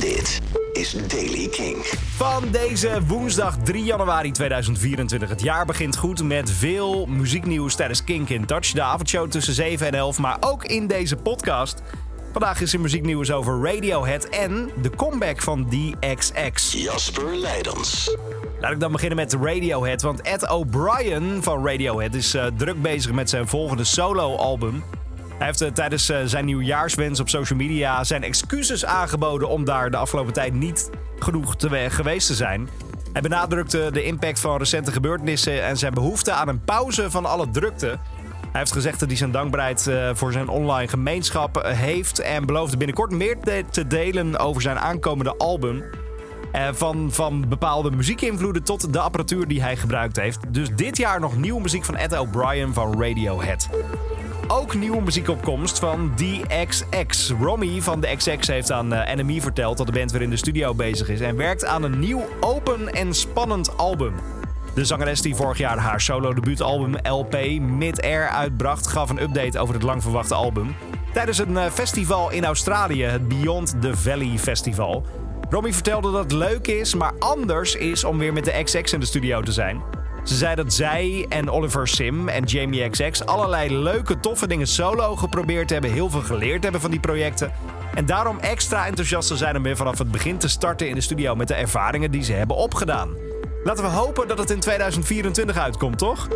Dit is Daily King. Van deze woensdag 3 januari 2024. Het jaar begint goed met veel muzieknieuws tijdens Kink in Touch. De avondshow tussen 7 en 11, maar ook in deze podcast. Vandaag is er muzieknieuws over Radiohead en de comeback van DXX. Jasper Leidens. Laat ik dan beginnen met Radiohead, want Ed O'Brien van Radiohead is uh, druk bezig met zijn volgende solo-album. Hij heeft uh, tijdens uh, zijn nieuwjaarswens op social media zijn excuses aangeboden om daar de afgelopen tijd niet genoeg te geweest te zijn. Hij benadrukte de impact van recente gebeurtenissen en zijn behoefte aan een pauze van alle drukte. Hij heeft gezegd dat hij zijn dankbaarheid uh, voor zijn online gemeenschap heeft en beloofde binnenkort meer te delen over zijn aankomende album. Uh, van, van bepaalde muziekinvloeden tot de apparatuur die hij gebruikt heeft. Dus dit jaar nog nieuwe muziek van Ed O'Brien van Radiohead. Ook nieuwe muziekopkomst van DXX. Romy van de XX heeft aan uh, NME verteld dat de band weer in de studio bezig is en werkt aan een nieuw open en spannend album. De zangeres die vorig jaar haar solo-debuutalbum LP Mid-Air uitbracht, gaf een update over het lang verwachte album. Tijdens een festival in Australië, het Beyond the Valley Festival. Romy vertelde dat het leuk is, maar anders is om weer met de XX in de studio te zijn. Ze zei dat zij en Oliver Sim en Jamie XX allerlei leuke, toffe dingen solo geprobeerd hebben, heel veel geleerd hebben van die projecten. En daarom extra enthousiast zijn om weer vanaf het begin te starten in de studio met de ervaringen die ze hebben opgedaan. Laten we hopen dat het in 2024 uitkomt, toch?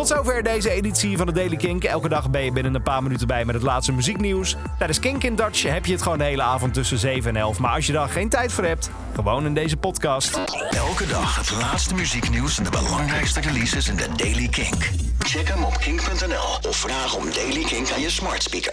Tot zover deze editie van de Daily Kink. Elke dag ben je binnen een paar minuten bij met het laatste muzieknieuws. Tijdens Kink in Dutch heb je het gewoon de hele avond tussen 7 en 11. Maar als je daar geen tijd voor hebt, gewoon in deze podcast. Elke dag het laatste muzieknieuws en de belangrijkste releases in de Daily Kink. Check hem op kink.nl of vraag om Daily Kink aan je smart speaker.